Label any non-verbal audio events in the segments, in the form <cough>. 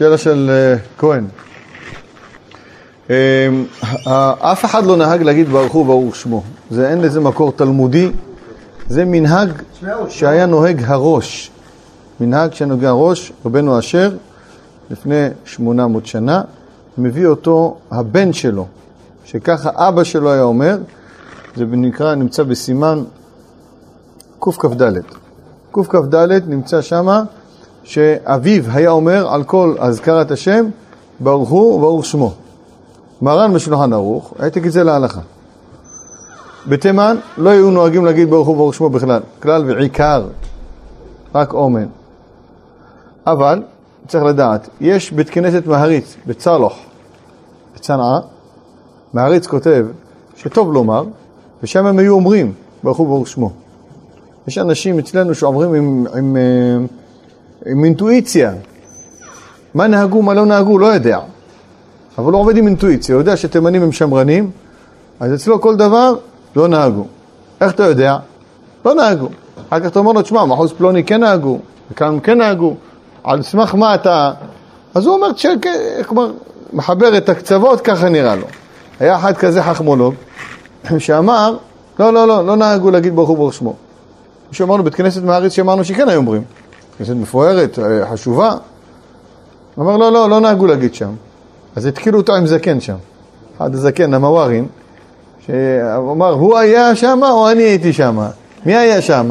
שאלה של uh, כהן. Um, אף אחד לא נהג להגיד ברוך הוא ברוך שמו. זה אין לזה מקור תלמודי, זה מנהג שהיה נוהג הראש. מנהג שנוהג הראש, רבנו אשר, לפני 800 שנה, מביא אותו הבן שלו, שככה אבא שלו היה אומר, זה נקרא, נמצא בסימן קכ"ד. קכ"ד נמצא שמה שאביו היה אומר על כל אזכרת השם, ברוך הוא וברוך שמו. מרן בשולחן ערוך, העתק את זה להלכה. בתימן לא היו נוהגים להגיד ברוך הוא וברוך שמו בכלל, כלל ועיקר, רק אומן. אבל, צריך לדעת, יש בית כנסת מהריץ, בצלוח, בצנעה, מהריץ כותב שטוב לומר, ושם הם היו אומרים ברוך הוא וברוך שמו. יש אנשים אצלנו שאומרים עם, עם, עם עם אינטואיציה. מה נהגו, מה לא נהגו, לא יודע. אבל הוא עובד עם אינטואיציה, הוא יודע שתימנים הם שמרנים, אז אצלו כל דבר לא נהגו. איך אתה יודע? לא נהגו. אחר כך אתה אומר לו, תשמע, מחוז פלוני כן נהגו, וכאן כן נהגו, על סמך מה אתה... אז הוא אומר, כלומר, מחבר את הקצוות, ככה נראה לו. היה אחד כזה חכמולוג, <clears throat> שאמר, לא, לא, לא, לא נהגו להגיד ברוך הוא ברוך שמו. מישהו אמר לו, בית כנסת מהארץ שאמרנו שכן היו אומרים. כנסת מפוארת, אה, חשובה. הוא אמר, לא, לא, לא נהגו להגיד שם. אז התחילו אותו עם זקן שם. אחד הזקן, המווארין, שהוא אמר, הוא היה שם או אני הייתי שם? מי היה שם?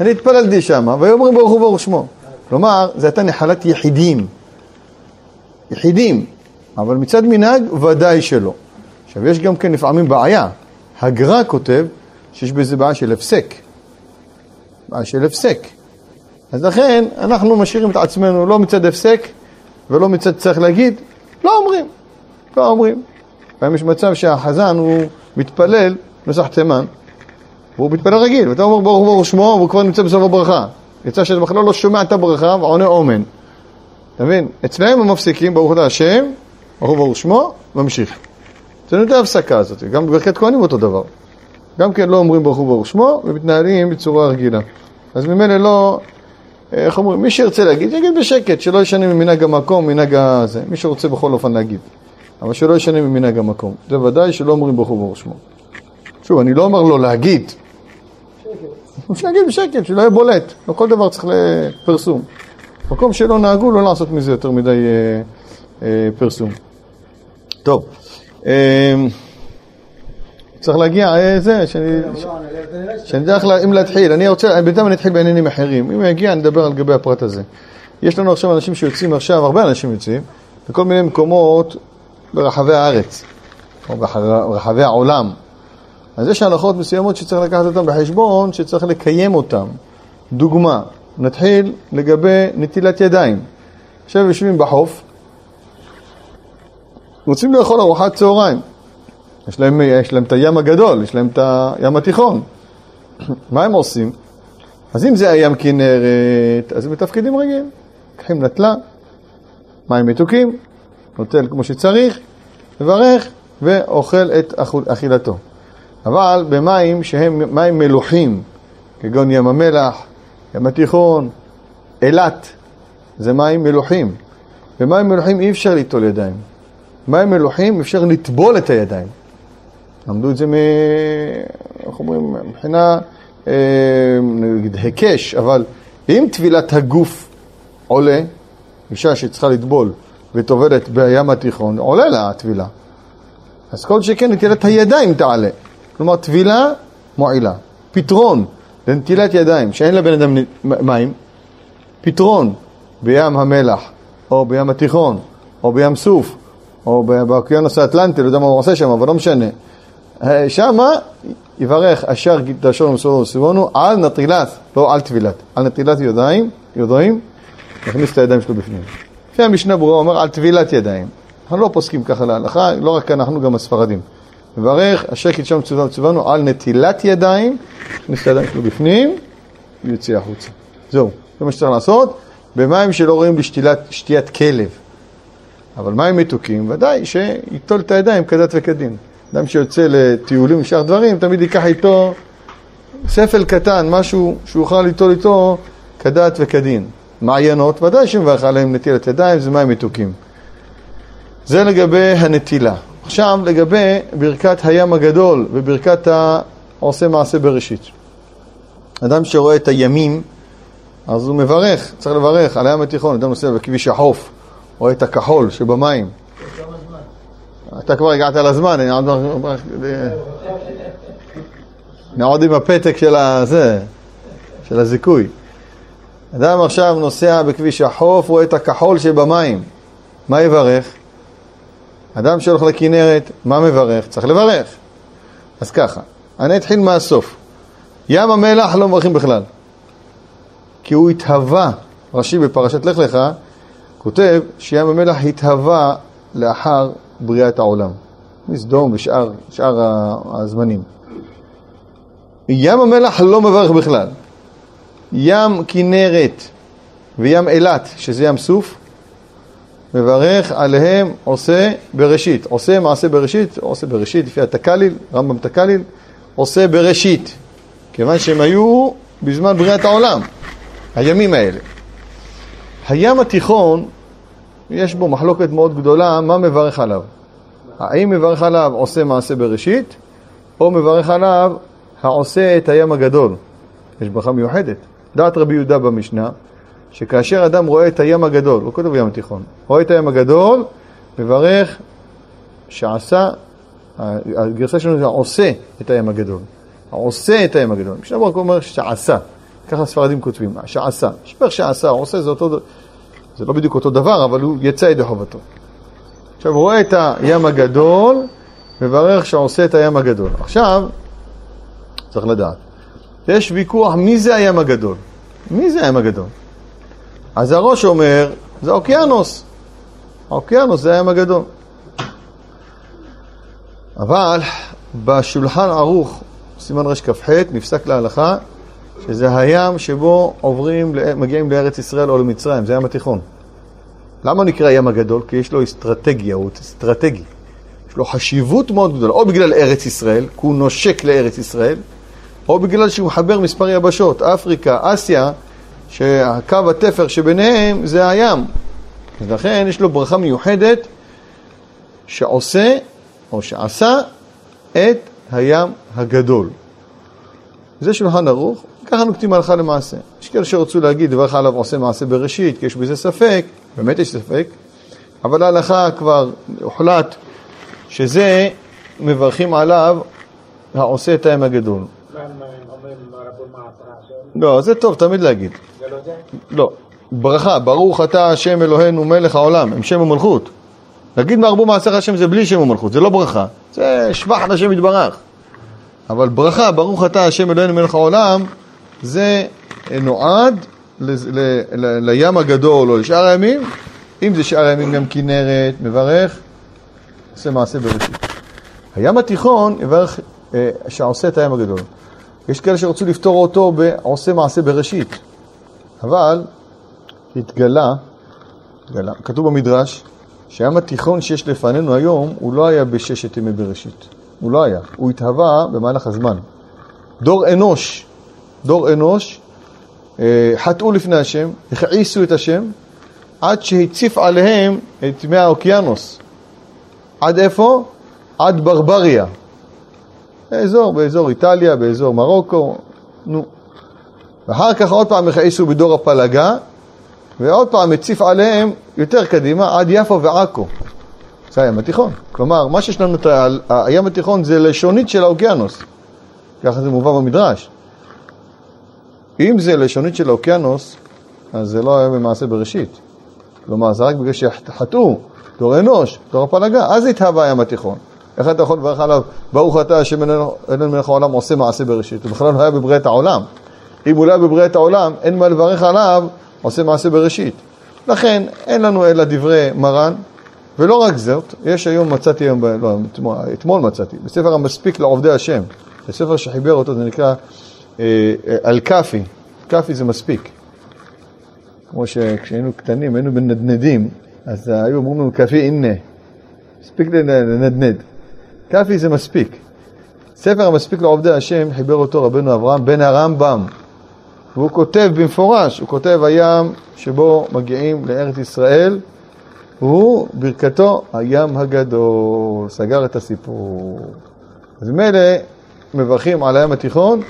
אני התפללתי שם, והיו אומרים ברוך הוא ברוך שמו. כלומר, זו הייתה נחלת יחידים. יחידים. אבל מצד מנהג, ודאי שלא. עכשיו, יש גם כן לפעמים בעיה. הגר"א כותב שיש בזה בעיה של הפסק. בעיה של הפסק. אז לכן אנחנו משאירים את עצמנו לא מצד הפסק ולא מצד צריך להגיד, לא אומרים, לא אומרים. לפעמים יש מצב שהחזן הוא מתפלל נוסח תימן, והוא מתפלל רגיל, ואתה אומר ברוך ברוך שמו, והוא כבר נמצא בסוף הברכה. יצא שאתה בכלל לא שומע את הברכה ועונה אומן. אתה מבין? אצלם הם מפסיקים, ברוך אתה השם, ברוך ברוך שמו, ממשיך. זה נותן ההפסקה הזאת, גם בברכת כהנים אותו דבר. גם כן לא אומרים ברוך הוא ברוך שמו, ומתנהלים בצורה רגילה. אז ממילא לא, איך אומרים, מי שירצה להגיד, יגיד בשקט, שלא ישנה ממנהג המקום, מנהג הזה. מי שרוצה בכל אופן להגיד. אבל שלא ישנה ממנהג המקום. זה ודאי שלא אומרים ברוך הוא ברוך שמו. שוב, אני לא אומר לו להגיד. שיגיד בשקט, שלא יהיה בולט. לא כל דבר צריך לפרסום. מקום שלא נהגו, לא לעשות מזה יותר מדי אה, אה, פרסום. טוב. אה, צריך להגיע, אה, זה, שאני יודע איך, אם להתחיל, אני רוצה, בינתיים אני אתחיל בעניינים אחרים, אם יגיע נדבר על גבי הפרט הזה. יש לנו עכשיו אנשים שיוצאים עכשיו, הרבה אנשים יוצאים, בכל מיני מקומות ברחבי הארץ, או ברחבי העולם. אז יש הלכות מסוימות שצריך לקחת אותן בחשבון, שצריך לקיים אותן. דוגמה, נתחיל לגבי נטילת ידיים. עכשיו יושבים בחוף, רוצים לאכול ארוחת צהריים. יש להם, יש להם את הים הגדול, יש להם את הים התיכון. מה הם עושים? אז אם זה הים כנרת, אז הם מתפקידים רגיל. לקחים נטלה, מים מתוקים, נוטל כמו שצריך, מברך ואוכל את אכילתו. אבל במים שהם מים מלוחים, כגון ים המלח, ים התיכון, אילת, זה מים מלוחים. במים מלוחים אי אפשר ליטול ידיים. מים מלוחים אפשר לטבול את הידיים. למדו את זה מ... איך אומרים? מבחינה, אה, נגיד, היקש, אבל אם טבילת הגוף עולה, אישה שצריכה לטבול וטובלת בים התיכון, עולה לה הטבילה. אז כל שכן נטילת הידיים תעלה. כלומר, טבילה מועילה. פתרון לנטילת ידיים, שאין לבן אדם מים, פתרון בים המלח, או בים התיכון, או בים סוף, או באוקיינוס האטלנטי, לא יודע מה הוא עושה שם, אבל לא משנה. שמה יברך אשר גידשו ומסורו וסביבנו על נטילת, לא על טבילת, על נטילת ידיים, ידיים, יכניס את הידיים שלו בפנים. לפי המשנה ברורה אומר על טבילת ידיים. אנחנו לא פוסקים ככה להלכה, לא רק אנחנו, גם הספרדים. מברך אשר קידשו ומצוונו על נטילת ידיים, יכניס את הידיים שלו בפנים, ויוציא החוצה. זהו, זה מה שצריך לעשות. במים שלא רואים בשתיית כלב. אבל מים מתוקים, ודאי שייטול את הידיים כדת וכדין. אדם שיוצא לטיולים ושאר דברים, תמיד ייקח איתו ספל קטן, משהו שהוא יוכל ליטול איתו כדת וכדין. מעיינות, ודאי שמברך עליהם נטילת ידיים, זה מים מתוקים. זה לגבי הנטילה. עכשיו לגבי ברכת הים הגדול וברכת העושה מעשה בראשית. אדם שרואה את הימים, אז הוא מברך, צריך לברך על הים התיכון, אדם נוסע בכביש החוף, רואה את הכחול שבמים. אתה כבר הגעת לזמן, אני עוד נעוד עם הפתק של הזה, של הזיכוי. אדם עכשיו נוסע בכביש החוף, רואה את הכחול שבמים, מה יברך? אדם שהולך לכנרת, מה מברך? צריך לברך. אז ככה, אני אתחיל מהסוף. ים המלח לא מברכים בכלל, כי הוא התהווה, רש"י בפרשת לך לך, כותב שים המלח התהווה לאחר בריאת העולם. מסדום ושאר הזמנים. ים המלח לא מברך בכלל. ים כנרת וים אילת, שזה ים סוף, מברך עליהם עושה בראשית. עושה מעשה בראשית, עושה בראשית לפי התקליל, רמב"ם תקליל, עושה בראשית. כיוון שהם היו בזמן בריאת העולם, הימים האלה. הים התיכון, יש בו מחלוקת מאוד גדולה, מה מברך עליו? האם מברך עליו עושה מעשה בראשית, או מברך עליו העושה את הים הגדול? יש ברכה מיוחדת. דעת רבי יהודה במשנה, שכאשר אדם רואה את הים הגדול, הוא כותב ים התיכון, רואה את הים הגדול, מברך שעשה, הגרסה שלנו זה עושה את הים הגדול. העושה את הים הגדול. משנה ברוך אומר שעשה, ככה הספרדים כותבים, שעשה. שפך שעשה, עושה זה אותו, זה לא בדיוק אותו דבר, אבל הוא יצא ידי חובתו. עכשיו הוא רואה את הים הגדול, מברך שעושה את הים הגדול. עכשיו, צריך לדעת, יש ויכוח מי זה הים הגדול. מי זה הים הגדול? אז הראש אומר, זה האוקיינוס. האוקיינוס זה הים הגדול. אבל בשולחן ערוך, סימן רכ"ח, נפסק להלכה שזה הים שבו עוברים, מגיעים לארץ ישראל או למצרים, זה הים התיכון. למה נקרא ים הגדול? כי יש לו אסטרטגיה, הוא אסטרטגי. יש לו חשיבות מאוד גדולה, או בגלל ארץ ישראל, כי הוא נושק לארץ ישראל, או בגלל שהוא מחבר מספר יבשות, אפריקה, אסיה, שהקו התפר שביניהם זה הים. אז לכן יש לו ברכה מיוחדת שעושה, או שעשה, את הים הגדול. זה שולחן ערוך, ככה נוקטים הלכה למעשה. יש כאלה שרצו להגיד, דברך עליו עושה מעשה בראשית, כי יש בזה ספק, באמת יש ספק, אבל ההלכה כבר הוחלט שזה מברכים עליו העושה את הים הגדול. לא, זה טוב תמיד להגיד. לא זה? לא. ברכה, ברוך אתה השם אלוהינו מלך העולם, עם שם ומלכות. להגיד מהרבו מעשיך השם זה בלי שם ומלכות, זה לא ברכה. זה שבח לשם יתברך. אבל ברכה, ברוך אתה השם אלוהינו מלך העולם, זה נועד לים הגדול או לשאר הימים. אם זה שאר הימים גם כנרת, מברך, עושה מעשה בראשית. הים התיכון יברך אה, שעושה את הים הגדול. יש כאלה שרצו לפתור אותו בעושה מעשה בראשית, אבל התגלה, התגלה, כתוב במדרש, שהים התיכון שיש לפנינו היום, הוא לא היה בששת ימי בראשית. הוא לא היה. הוא התהווה במהלך הזמן. דור אנוש, דור אנוש, אה, חטאו לפני השם, הכעיסו את השם, עד שהציף עליהם את מי האוקיינוס. עד איפה? עד ברבריה. באזור, באזור איטליה, באזור מרוקו, נו. ואחר כך עוד פעם הכעיסו בדור הפלגה, ועוד פעם הציף עליהם יותר קדימה עד יפו ועכו. זה הים התיכון. כלומר, מה שיש לנו את הים התיכון זה לשונית של האוקיינוס. ככה זה מובא במדרש. אם זה לשונית של האוקיינוס, אז זה לא היה במעשה בראשית. כלומר, זה רק בגלל שחטאו, דור אנוש, דור הפלגה, אז התהווה הים התיכון. איך אתה יכול לברך עליו, ברוך אתה השם איננו מלך העולם עושה מעשה בראשית. הוא בכלל לא היה בבריאת העולם. אם הוא לא היה בבריאת העולם, אין מה לברך עליו עושה מעשה בראשית. לכן, אין לנו אלא דברי מרן, ולא רק זאת, יש היום, מצאתי היום, לא, אתמול, אתמול מצאתי, בספר המספיק לעובדי השם, בספר שחיבר אותו, זה נקרא אה, אה, אל-כאפי, כאפי זה מספיק. כמו שכשהיינו קטנים, היינו בנדנדים, אז היו אומרים לנו כאפי הנה, מספיק לנדנד. כאפי זה מספיק. ספר המספיק לעובדי השם חיבר אותו רבנו אברהם בן הרמב"ם. והוא כותב במפורש, הוא כותב הים שבו מגיעים לארץ ישראל, הוא ברכתו הים הגדול, סגר את הסיפור. אז ממילא מברכים על הים התיכון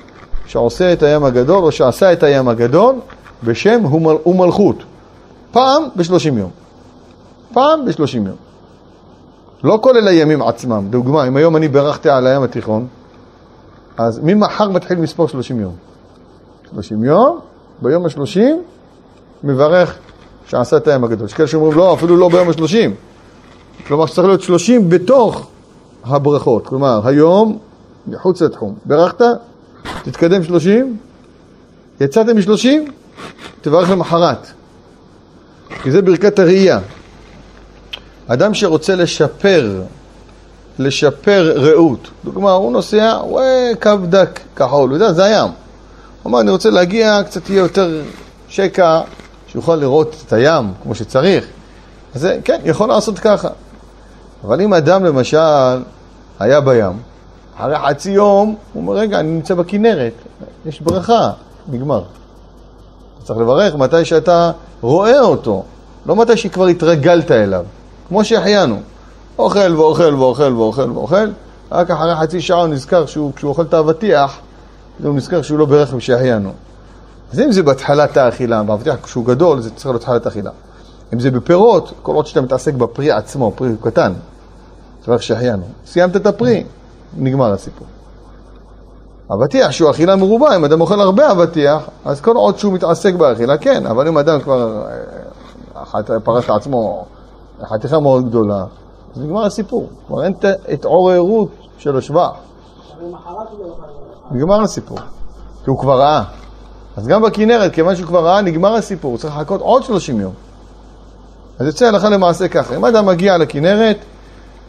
שעושה את הים הגדול או שעשה את הים הגדול בשם ומלכות. פעם בשלושים יום. פעם בשלושים יום. לא כולל הימים עצמם. דוגמה, אם היום אני בירכתי על הים התיכון, אז ממחר מתחיל מספור שלושים יום. שלושים יום, ביום השלושים מברך שעשה את הים הגדול. יש כאלה שאומרים לא, אפילו לא ביום השלושים. כלומר שצריך להיות שלושים בתוך הברכות. כלומר, היום, מחוץ לתחום. ברכת, תתקדם שלושים, יצאתם משלושים, תברך למחרת. כי זה ברכת הראייה. אדם שרוצה לשפר, לשפר ראות, דוגמה, הוא נוסע, רואה קו דק כחול, הוא יודע, זה הים. הוא אומר, אני רוצה להגיע, קצת יהיה יותר שקע, שיוכל לראות את הים כמו שצריך. אז כן, יכול לעשות ככה. אבל אם אדם למשל היה בים, אחרי חצי יום, הוא אומר, רגע, אני נמצא בכנרת, יש ברכה, נגמר. צריך לברך מתי שאתה רואה אותו, לא מתי שכבר התרגלת אליו, כמו שהחיינו. אוכל ואוכל ואוכל ואוכל ואוכל, רק אחרי חצי שעה הוא נזכר שהוא, כשהוא אוכל את האבטיח, הוא נזכר שהוא לא ברך ושהחיינו. אז אם זה בהתחלת האכילה, באבטיח כשהוא גדול, זה צריך להיות התחלת האכילה. אם זה בפירות, כל עוד שאתה מתעסק בפרי עצמו, פרי קטן, צריך שהחיינו. סיימת את הפרי, נגמר הסיפור. אבטיח שהוא אכילה מרובה, אם אדם אוכל הרבה אבטיח, אז כל עוד שהוא מתעסק באכילה, כן, אבל אם אדם כבר אה, פרש לעצמו חתיכה מאוד גדולה, אז נגמר הסיפור. כבר אין את התעוררות של השבח. נגמר הסיפור, כי הוא כבר ראה. אז גם בכנרת, כיוון שהוא כבר ראה, נגמר הסיפור, הוא צריך לחכות עוד 30 יום. אז יוצא הלכה למעשה ככה, אם אדם מגיע לכנרת,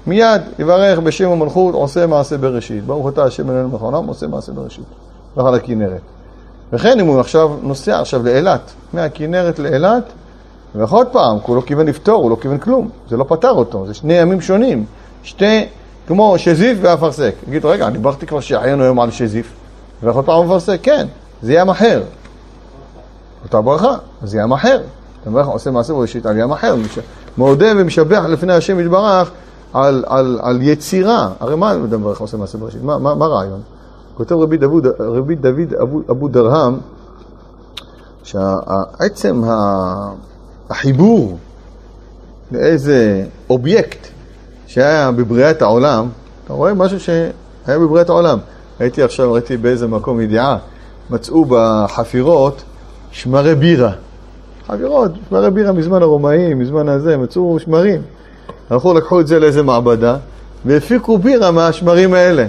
מיד יברך בשם המלכות, עושה מעשה בראשית. ברוך אתה השם אלוהינו מלך העולם, עושה מעשה בראשית. על הכנרת. וכן אם הוא עכשיו נוסע עכשיו לאילת, מהכנרת לאילת, ויכול עוד פעם, הוא לא כיוון לפתור, הוא לא כיוון כלום, זה לא פתר אותו, זה שני ימים שונים. שתי, כמו שזיף ואפרסק. יגיד, רגע, אני ברכתי כבר שהחיינו היום על שזיף, ויכול עוד פעם אפרסק, כן, זה ים אחר. אותה ברכה, זה ים אחר. אתה מברך, עושה מעשה בראשית על ים אחר, מודה ומשבח לפני השם יתברך על, על, על יצירה. הרי מה אדם מברך עושה מעשה בראשית? מה, מה, מה הרעיון? כותב רבי דוד, רבי דוד אבו, אבו דרהם, שעצם החיבור לאיזה אובייקט שהיה בבריאת העולם, אתה רואה משהו שהיה בבריאת העולם. הייתי עכשיו, ראיתי באיזה מקום ידיעה, מצאו בחפירות שמרי בירה. חפירות, שמרי בירה מזמן הרומאים, מזמן הזה, מצאו שמרים. הלכו, לקחו את זה לאיזה מעבדה, והפיקו בירה מהשמרים האלה.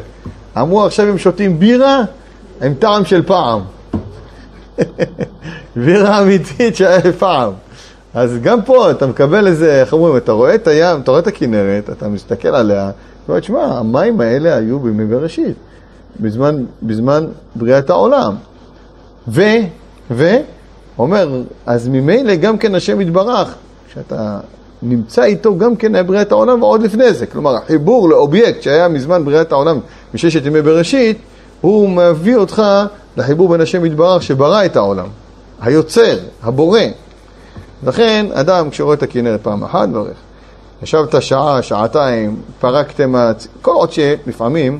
אמרו, עכשיו הם שותים בירה עם טעם של פעם. <laughs> בירה אמיתית שהיה פעם. אז גם פה אתה מקבל איזה, איך אומרים, אתה רואה את הים, אתה רואה את הכנרת, אתה מסתכל עליה, אתה אומר, שמע, המים האלה היו בימי בראשית, בזמן, בזמן בריאת העולם. ו, ו, אומר, אז ממילא גם כן השם יתברך, כשאתה נמצא איתו גם כן בריאת העולם ועוד לפני זה. כלומר, החיבור לאובייקט שהיה מזמן בריאת העולם מששת ימי בראשית, הוא מביא אותך לחיבור בין השם יתברך שברא את העולם. היוצר, הבורא. לכן, אדם כשרואה את הכנרת פעם אחת, ברך. ישבת שעה, שעתיים, פרקתם, כל עוד שלפעמים,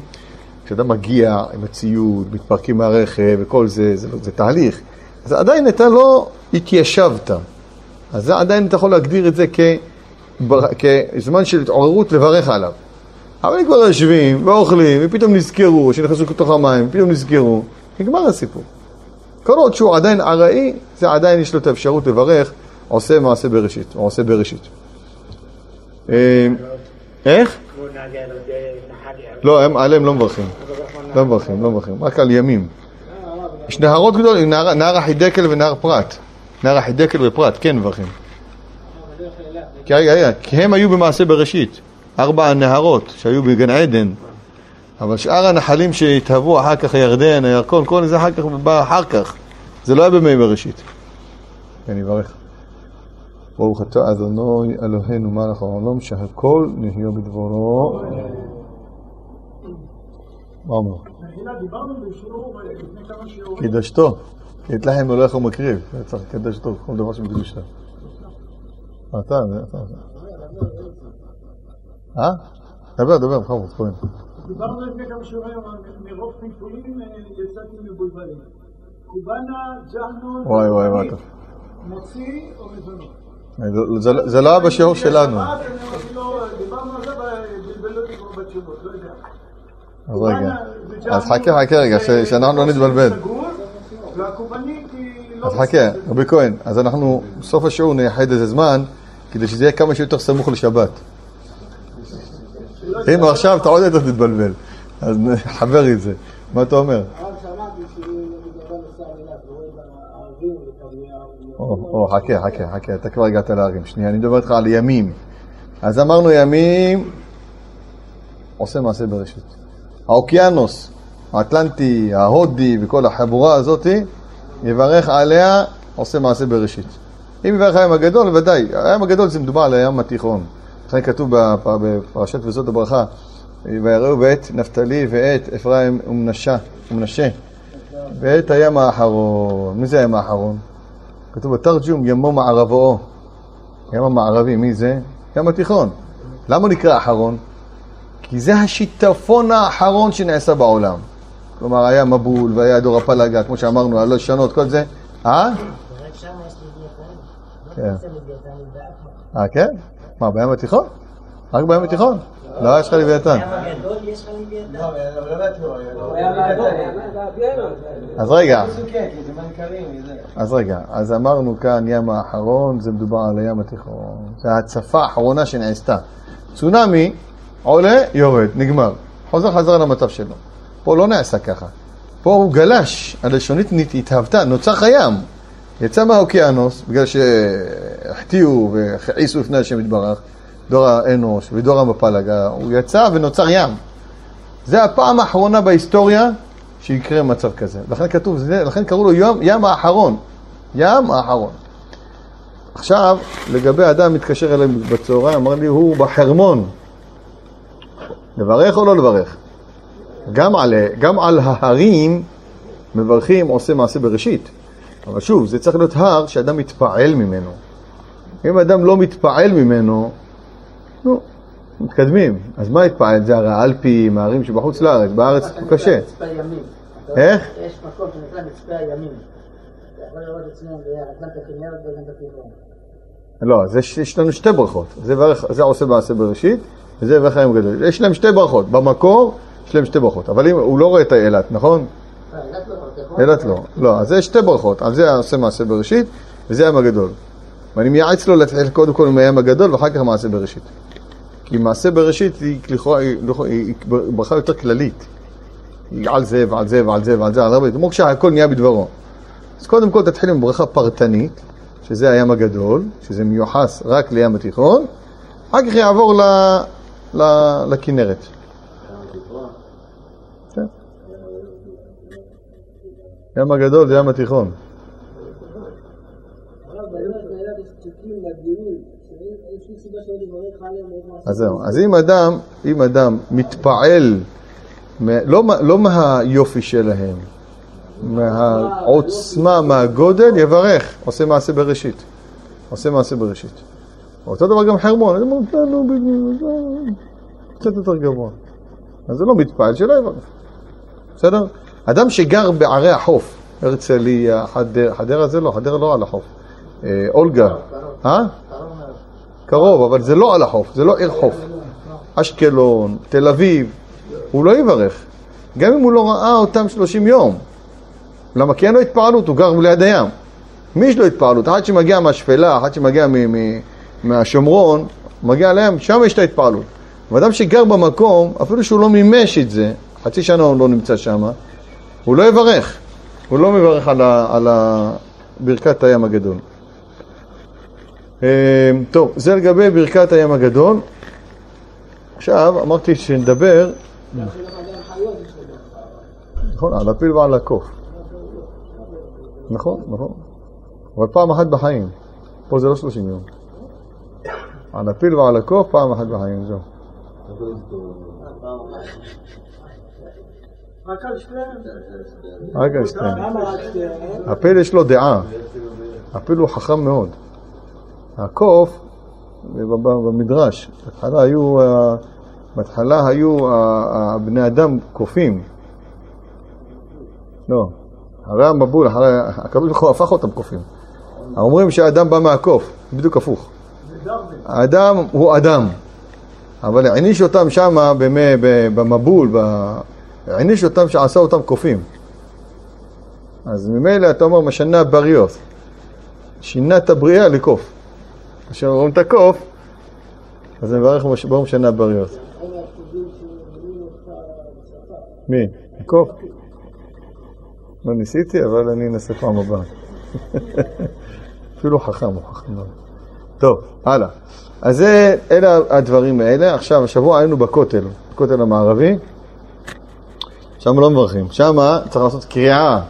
כשאדם מגיע עם הציוד, מתפרקים מהרכב וכל זה, זה, זה, זה תהליך, אז עדיין אתה לא התיישבת. אז עדיין אתה יכול להגדיר את זה כ... כזמן של התעוררות לברך עליו. אבל אם כבר יושבים ואוכלים, ופתאום נזכרו, שנכנסו לתוך המים, ופתאום נזכרו, נגמר הסיפור. כל עוד שהוא עדיין ארעי, זה עדיין יש לו את האפשרות לברך, עושה מעשה בראשית, או עושה בראשית. אה, איך? לא, הם עליהם לא מברכים. לא מברכים, לא מברכים, רק על ימים. יש נהרות גדולים, נהר החידקל ונהר פרת. נהר החידקל ופרת, כן מברכים. כי הם היו במעשה בראשית, ארבע הנהרות שהיו בגן עדן, אבל שאר הנחלים שהתהוו אחר כך, הירדן, הירקון, כל זה אחר כך בא אחר כך, זה לא היה במי בראשית. כן, יברך. ברוך אתה אדוני אלוהינו מלך העולם שהכל נהיה בדברו. מה אומר? קידשתו. את להם הולך ומקריב, צריך לקדש אותו כל דבר שבקדושה. אתה, אתה. אה? דבר, דבר, בכבוד, כהן. דיברנו לפני כמה שבועים, מרוב פלפולים אה, יצאתי מבולבלים. קובאנה, ג'אנו, וואי וואי וואי. מוציא או מזונות? זה- זה לא היה בשיעור שלנו. לא יודע. אז רגע. אז חכה, חכה רגע, שאנחנו לא נתבלבל. היא לא אז חכה, רבי כהן, אז אנחנו בסוף השיעור נייחד איזה זמן, כדי שזה יהיה כמה שיותר סמוך לשבת. אם עכשיו אתה עוד יותר תתבלבל, אז נחבר את זה. מה אתה אומר? וכרמיהו. או, חכה, חכה, חכה, אתה כבר הגעת לערים. שנייה, אני מדבר איתך על ימים. אז אמרנו ימים, עושה מעשה בראשית. האוקיינוס, האטלנטי, ההודי וכל החבורה הזאתי, יברך עליה, עושה מעשה בראשית. אם יברך הים הגדול, ודאי, הים הגדול זה מדובר על הים התיכון. לכן כתוב בפ- בפרשת וזאת הברכה, ויראו ואת נפתלי ואת אפרים ומנשה, ומנשה, ואת הים האחרון. מי זה הים האחרון? כתוב בתרג'ום ימו מערבו. ים המערבי, מי זה? ים התיכון. למה נקרא אחרון? כי זה השיטפון האחרון שנעשה בעולם. כלומר, היה מבול והיה דור הפלגה, כמו שאמרנו, הלא שונות, כל זה. אה? רק שם יש לוויתן. כן. לוויתן באף אה, כן? מה, בים התיכון? רק בים התיכון? לא, יש לך לוויתן. הים הגדול יש לך לוויתן. אז רגע, אז רגע, אז אמרנו כאן ים האחרון, זה מדובר על הים התיכון. זה ההצפה האחרונה שנעשתה. צונאמי עולה, יורד, נגמר. חוזר חזרה למצב שלו. פה לא נעשה ככה. פה הוא גלש, הלשונית התהוותה, נוצר הים. יצא מהאוקיינוס, בגלל שהחטיאו והכעיסו לפני השם יתברך, דור האנוש ודור המפלגה, הוא יצא ונוצר ים. זה הפעם האחרונה בהיסטוריה שיקרה מצב כזה. לכן כתוב, לכן קראו לו ים, ים האחרון. ים האחרון. עכשיו, לגבי אדם מתקשר אליי בצהריים, אמר לי, הוא בחרמון. לברך או לא לברך? גם על, גם על ההרים מברכים עושה מעשה בראשית. אבל שוב, זה צריך להיות הר שאדם מתפעל ממנו. אם אדם לא מתפעל ממנו, נו, מתקדמים. אז מה התפעל? זה הרי האלפים, הערים שבחוץ לארץ, בארץ הוא קשה. איך? יש מקום שנקרא מצפה הימים. לא, יש לנו שתי ברכות. זה, עושה מעשה בראשית, וזה ברך היום גדול. יש להם שתי ברכות. במקור יש להם שתי ברכות. אבל אם, הוא לא רואה את האילת, נכון? אילת לא לא. אז זה שתי ברכות. על זה עושה מעשה בראשית, וזה הים הגדול. ואני מייעץ לו להתחיל קודם כל עם הים הגדול, ואחר כך מעשה בראשית. כי מעשה בראשית היא, לכאורה- היא ברכה יותר כללית. היא על זה ועל זה ועל זה ועל זה, על הרבה, כמו כשהכל נהיה בדברו. אז קודם כל תתחיל עם ברכה פרטנית, שזה הים הגדול, שזה מיוחס רק לים התיכון, אחר כך יעבור ל, ל, לכנרת. ים הגדול זה ים התיכון. אז זהו, אז אם אדם, אם אדם מתפעל, לא, לא מהיופי שלהם, מהעוצמה, מהגודל, יברך, עושה מעשה בראשית. עושה מעשה בראשית. אותו דבר גם חרמון, אני אומר, "לא, לא, בדיוק, קצת יותר גבוה. אז זה לא מתפעל, שלא יברך. בסדר? אדם שגר בערי החוף, הרצליה, חדר, חדרה זה לא, חדרה לא על החוף. אה, אולגה, אה? קרוב, אבל זה לא על החוף, זה לא עיר חוף. אשקלון, תל אביב, הוא לא יברך. גם אם הוא לא ראה אותם 30 יום. למה? כי אין לו התפעלות, הוא גר ליד הים. מי יש לו התפעלות? אחד שמגיע מהשפלה, אחד שמגיע מהשומרון, מגיע לים, שם יש את ההתפעלות. ואדם שגר במקום, אפילו שהוא לא מימש את זה, חצי שנה הוא לא נמצא שם, הוא לא יברך. הוא לא מברך על, ה, על ה, ברכת הים הגדול. אה, טוב, זה לגבי ברכת הים הגדול. עכשיו, אמרתי שנדבר, נכון, על הפיל ועל הקוף. נכון, נכון. אבל פעם אחת בחיים. פה זה לא 30 יום. על הפיל ועל הקוף פעם אחת בחיים, זהו. רק על שתיהם? הפיל יש לו דעה, הפיל הוא חכם מאוד. הקוף, במדרש, בהתחלה היו, אה, בהתחלה היו אה, אה, בני אדם קופים. לא, אחרי המבול, הקדוש ברוך הוא הפך אותם קופים. אומרים שהאדם בא מהקוף, בדיוק הפוך. האדם הוא אדם, אבל העניש אותם שמה במבול, העניש אותם שעשה אותם קופים. אז ממילא אתה אומר משנה בריות. שינה את הבריאה לקוף. כאשר רואים את הקוף, אז אני מברך ברוך משנה בריות. מי? הקוף? לא ניסיתי, אבל אני אנסה פעם הבאה. אפילו חכם, הוא חכם מאוד. טוב, הלאה. אז זה, אלה הדברים האלה. עכשיו, השבוע היינו בכותל, בכותל המערבי. שם לא מברכים. שם צריך לעשות קריאה,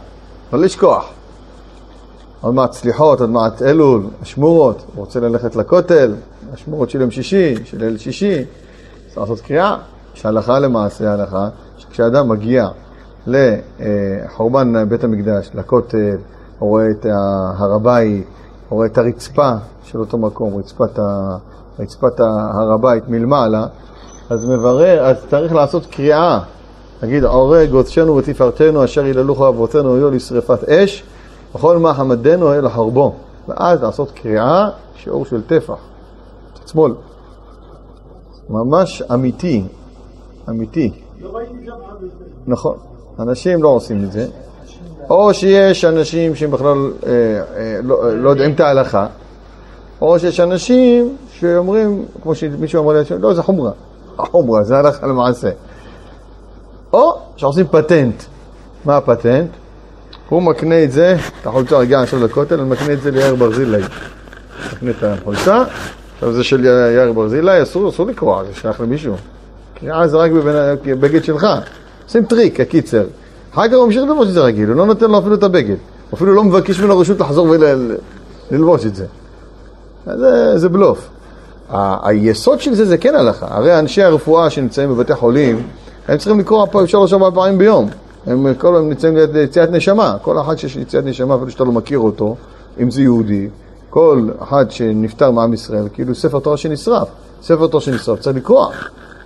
לא לשכוח. עוד מעט סליחות, עוד מעט אלול, השמורות, הוא רוצה ללכת לכותל, השמורות של יום שישי, של ליל שישי, צריך לעשות קריאה, שהלכה למעשה הלכה, שכשאדם מגיע לחורבן בית המקדש, לכותל, הוא רואה את הר הבית, הוא רואה את הרצפה של אותו מקום, רצפת, ה... רצפת הר הבית מלמעלה, אז מברר, אז צריך לעשות קריאה, נגיד, עורג עודשנו ותפארתנו, אשר יללוך אבותינו היו לשרפת אש, וכל מה חמדנו אל החרבו. ואז לעשות קריאה, שיעור של טפח, שמאל. ממש אמיתי, אמיתי. נכון, אנשים לא עושים את זה. או שיש אנשים שהם בכלל אה, אה, לא, לא יודעים את ההלכה, או שיש אנשים שאומרים, כמו שמישהו אמר לי, לא, זה חומרה. החומרה, זה הלכה למעשה. או שעושים פטנט. מה הפטנט? הוא מקנה את זה, את החולצה הגיעה עכשיו לכותל, הוא מקנה את זה ליאיר ברזילי. מקנה את החולצה, עכשיו זה של יאיר ברזילי, אסור, אסור לקרוע, זה שייך למישהו. קריאה זה רק בבגד שלך. עושים טריק, הקיצר. אחר כך הוא ממשיך ללבוש את זה רגיל, הוא לא נותן לו אפילו את הבגד. הוא אפילו לא מבקש ממנו רשות לחזור וללבוש את זה. זה, זה בלוף. היסוד של זה זה כן הלכה. הרי אנשי הרפואה שנמצאים בבתי חולים, הם צריכים לקרוא פעם שלוש ארבע פעמים ביום. הם כל הזמן נמצאים ליד יציאת נשמה. כל אחד שיש יציאת נשמה, אפילו שאתה לא מכיר אותו, אם זה יהודי, כל אחד שנפטר מעם ישראל, כאילו ספר תורה שנשרף. ספר תורה שנשרף, צריך לקרוא.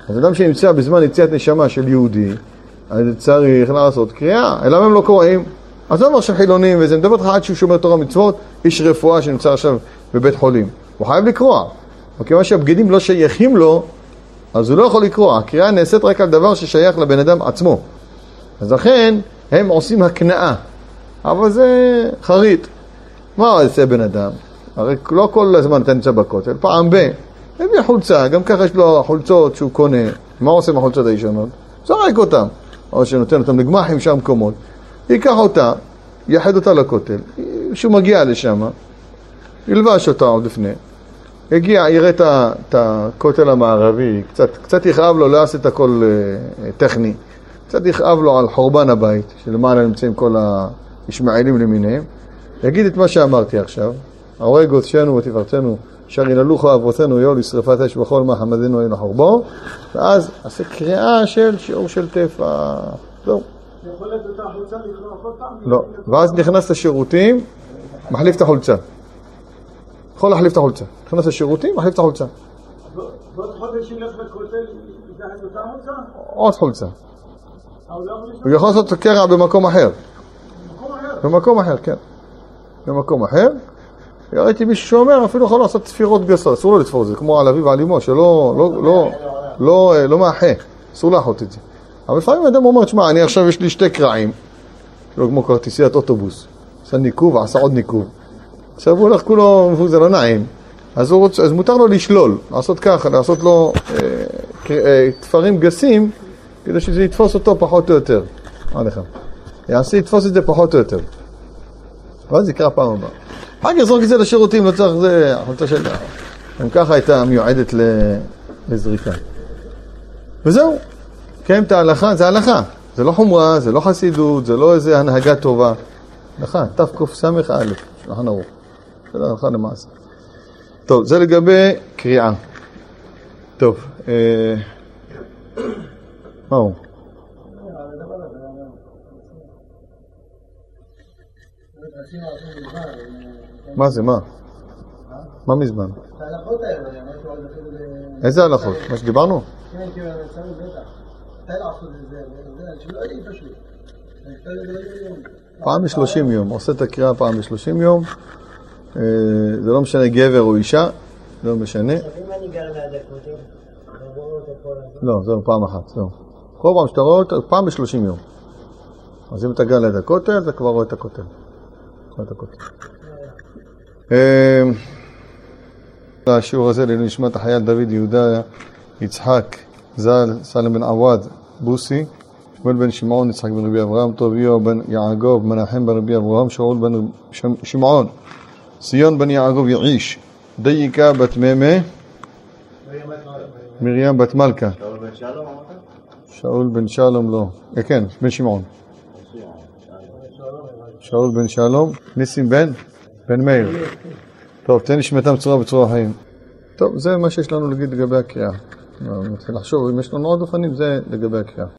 אז אדם שנמצא בזמן יציאת נשמה של יהודי, אז צריך לעשות קריאה. למה הם לא קוראים? אז זה אומר שחילונים וזה, מדבר איתך עד שהוא שומר תורה ומצוות, איש רפואה שנמצא עכשיו בבית חולים. הוא חייב לקרוא. וכיוון שהבגדים לא שייכים לו, אז הוא לא יכול לקרוא. הקריאה נעשית רק על דבר ששייך לבן אדם עצמו. אז לכן, הם עושים הקנאה. אבל זה חריט. מה יעשה בן אדם? הרי לא כל הזמן אתה נמצא בכותל, פעם ב... הביא חולצה, גם ככה יש לו חולצות שהוא קונה. מה עושה עם החולצות הישנות? זורק אותן. או שנותן אותן לגמחים שם מקומות. ייקח אותה, יחד אותה לכותל. כשהוא מגיע לשם, ילבש אותה עוד לפני. יגיע, יראה את את הכותל המערבי, קצת, קצת יכאב לו, לא יעשה את הכל אה, טכני. קצת יכאב לו על חורבן הבית, שלמעלה נמצאים כל הישמעאלים למיניהם. יגיד את מה שאמרתי עכשיו, ההורג עודשנו ותפארתנו, אשר ינלוך אבותינו יול לשרפת אש בכל מה חמדנו אל החורבו, ואז עשה קריאה של שיעור של טפח. זהו. יכול להיות אותה החולצה לקרוא כל פעם? לא. ואז נכנס לשירותים, מחליף את החולצה. יכול להחליף את החולצה. נכנס לשירותים, מחליף את החולצה. עוד חולצה. אבל לא הוא יכול לעשות את הקרע במקום אחר. במקום אחר. כן. במקום אחר. ראיתי מישהו שאומר, אפילו יכול לעשות תפירות גסות, אסור לו לתפור את זה, כמו על אביו ועל אמו, שלא לא, לא, לא, לא מאחה, אסור לאחות את זה. אבל לפעמים אדם אומר, תשמע, אני עכשיו יש לי שתי קרעים, כאילו כמו כרטיסיית אוטובוס, עשה ניקוב, עשה עוד ניקוב. עכשיו הוא הולך כולו, זה לא נעים, אז, רוצה, אז מותר לו לשלול, לעשות ככה, לעשות לו אה, אה, תפרים גסים, כדי שזה יתפוס אותו פחות או יותר. מה לך? יעשה, יתפוס את זה פחות או יותר. ואז יקרא פעם הבאה. אחר כך יזרוק את זה לשירותים, לא צריך, זה החלטה של... גם ככה הייתה מיועדת לזריקה. וזהו, קיים את ההלכה, זה הלכה. זה לא חומרה, זה לא חסידות, זה לא איזה הנהגה טובה. הלכה, תקס"א, שולחן ערוך. של הלכה למעשה. טוב, זה לגבי קריאה. טוב, אה... מה הוא? מה זה, מה? מה מזמן? איזה הלכות? מה שדיברנו? פעם בשלושים יום, עושה את הקריאה פעם בשלושים יום זה לא משנה גבר או אישה, לא משנה. לא, זהו פעם אחת, זהו. כל פעם שאתה רואה אותו, פעם בשלושים יום. אז אם אתה גר ליד הכותל, אתה כבר רואה את הכותל. רואה את הכותל. אה, השיעור הזה לעילוי נשמת החייל דוד יהודה יצחק ז"ל, סלם בן עווד בוסי, שמואל בן שמעון, יצחק בן רבי אברהם, טוביו בן יעקב, מנחם בן רבי אברהם, שאול בן שמעון, ציון בן יעקב יעיש, דייקה בת ממה, מרים בת מלכה. שאול בן שלום לא, אה, כן, בן שמעון. שאול בן שלום, ניסים בן? בן מאיר. טוב, תן נשמתם צרורה בצרור החיים. טוב, זה מה שיש לנו להגיד לגבי הקריאה. נתחיל לחשוב אם יש לנו עוד אופנים, זה לגבי הקריאה.